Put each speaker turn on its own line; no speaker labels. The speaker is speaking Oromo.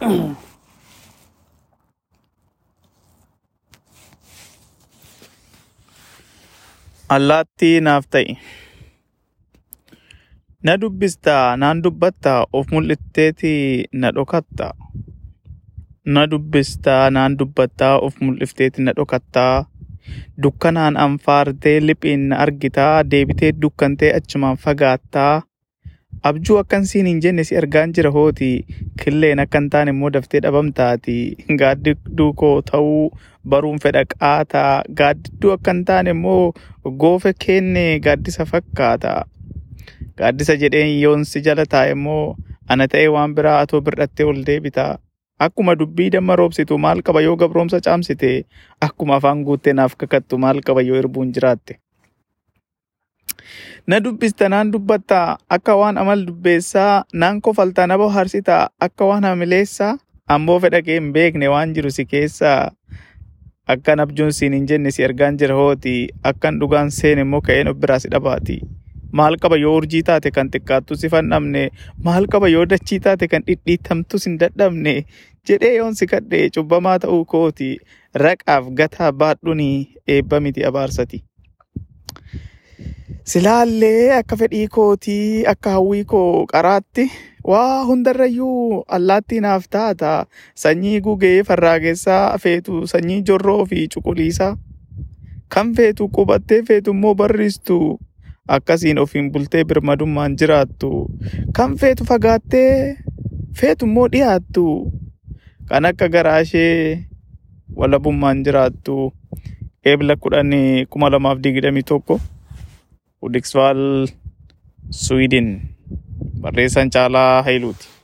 Allaattii naaf ta'i. Na dubbistaa naan dubbattaa of mul'ifteeti na dhokattaa. Na dubbistaa naan dubbattaa of mul'ifteeti na dhokattaa. Dukkanaan anfaartee liphiin na argitaa deebitee dukkantee achumaan fagaattaa. Abjuu akkan siin hin jenne si argaan jira hooti killeen akka hin taane immoo daftee dhabamtaati gaaddidduu koo ta'uu baruun fedha qaataa gaaddidduu akka hin taane immoo goofe kenne gaaddisa fakkaata. Gaaddisa jedheen yoon si jala taa'e immoo ana ta'ee waan biraa atoo bir'attee ol deebita. Akkuma dubbii damma roobsitu maal qaba yoo gabroomsa caamsite akkuma afaan guuttee naaf kakattu maal qaba yoo irbuun jiraatte. Na dubbista naan dubbattaa akka waan amal dubbeessaa naan kofaltaa na bohaarsitaa akka waan hamileessaa ammoo fedha kee hin beekne waan jiru si keessaa akkan abjuun siin hin jenne si argaan jira hooti akkan dhugaan seene immoo ka'een of biraa si dhabaati. Maal qaba yoo urjii taate kan xiqqaattu si fannamne maal qaba yoo dachii taate kan dhidhiitamtu sin dadhabne jedhee yoon si kadhe cubbamaa ta'uu kooti raqaaf gataa baadhuun eebba miti abaarsati. Silaallee akka fedhii kootii akka hawwii koo qaraatti waa hundarrayyuu allaattii naaf taata. Sanyii gugee farraagessaa feetu sanyii jorroo fi cuquliisaa kan feetu qubattee feetu immoo barristu. Akkasiin ofiin bultee birmadummaan jiraattu. Kan feetu fagaattee feetu immoo dhiyaattu. Kan akka garaa ishee walabummaan jiraattu. Eebla kudhan kuma lamaaf digdamii tokko Hudiksvaal Sweden barreessaan Caalaa Hayiluuti.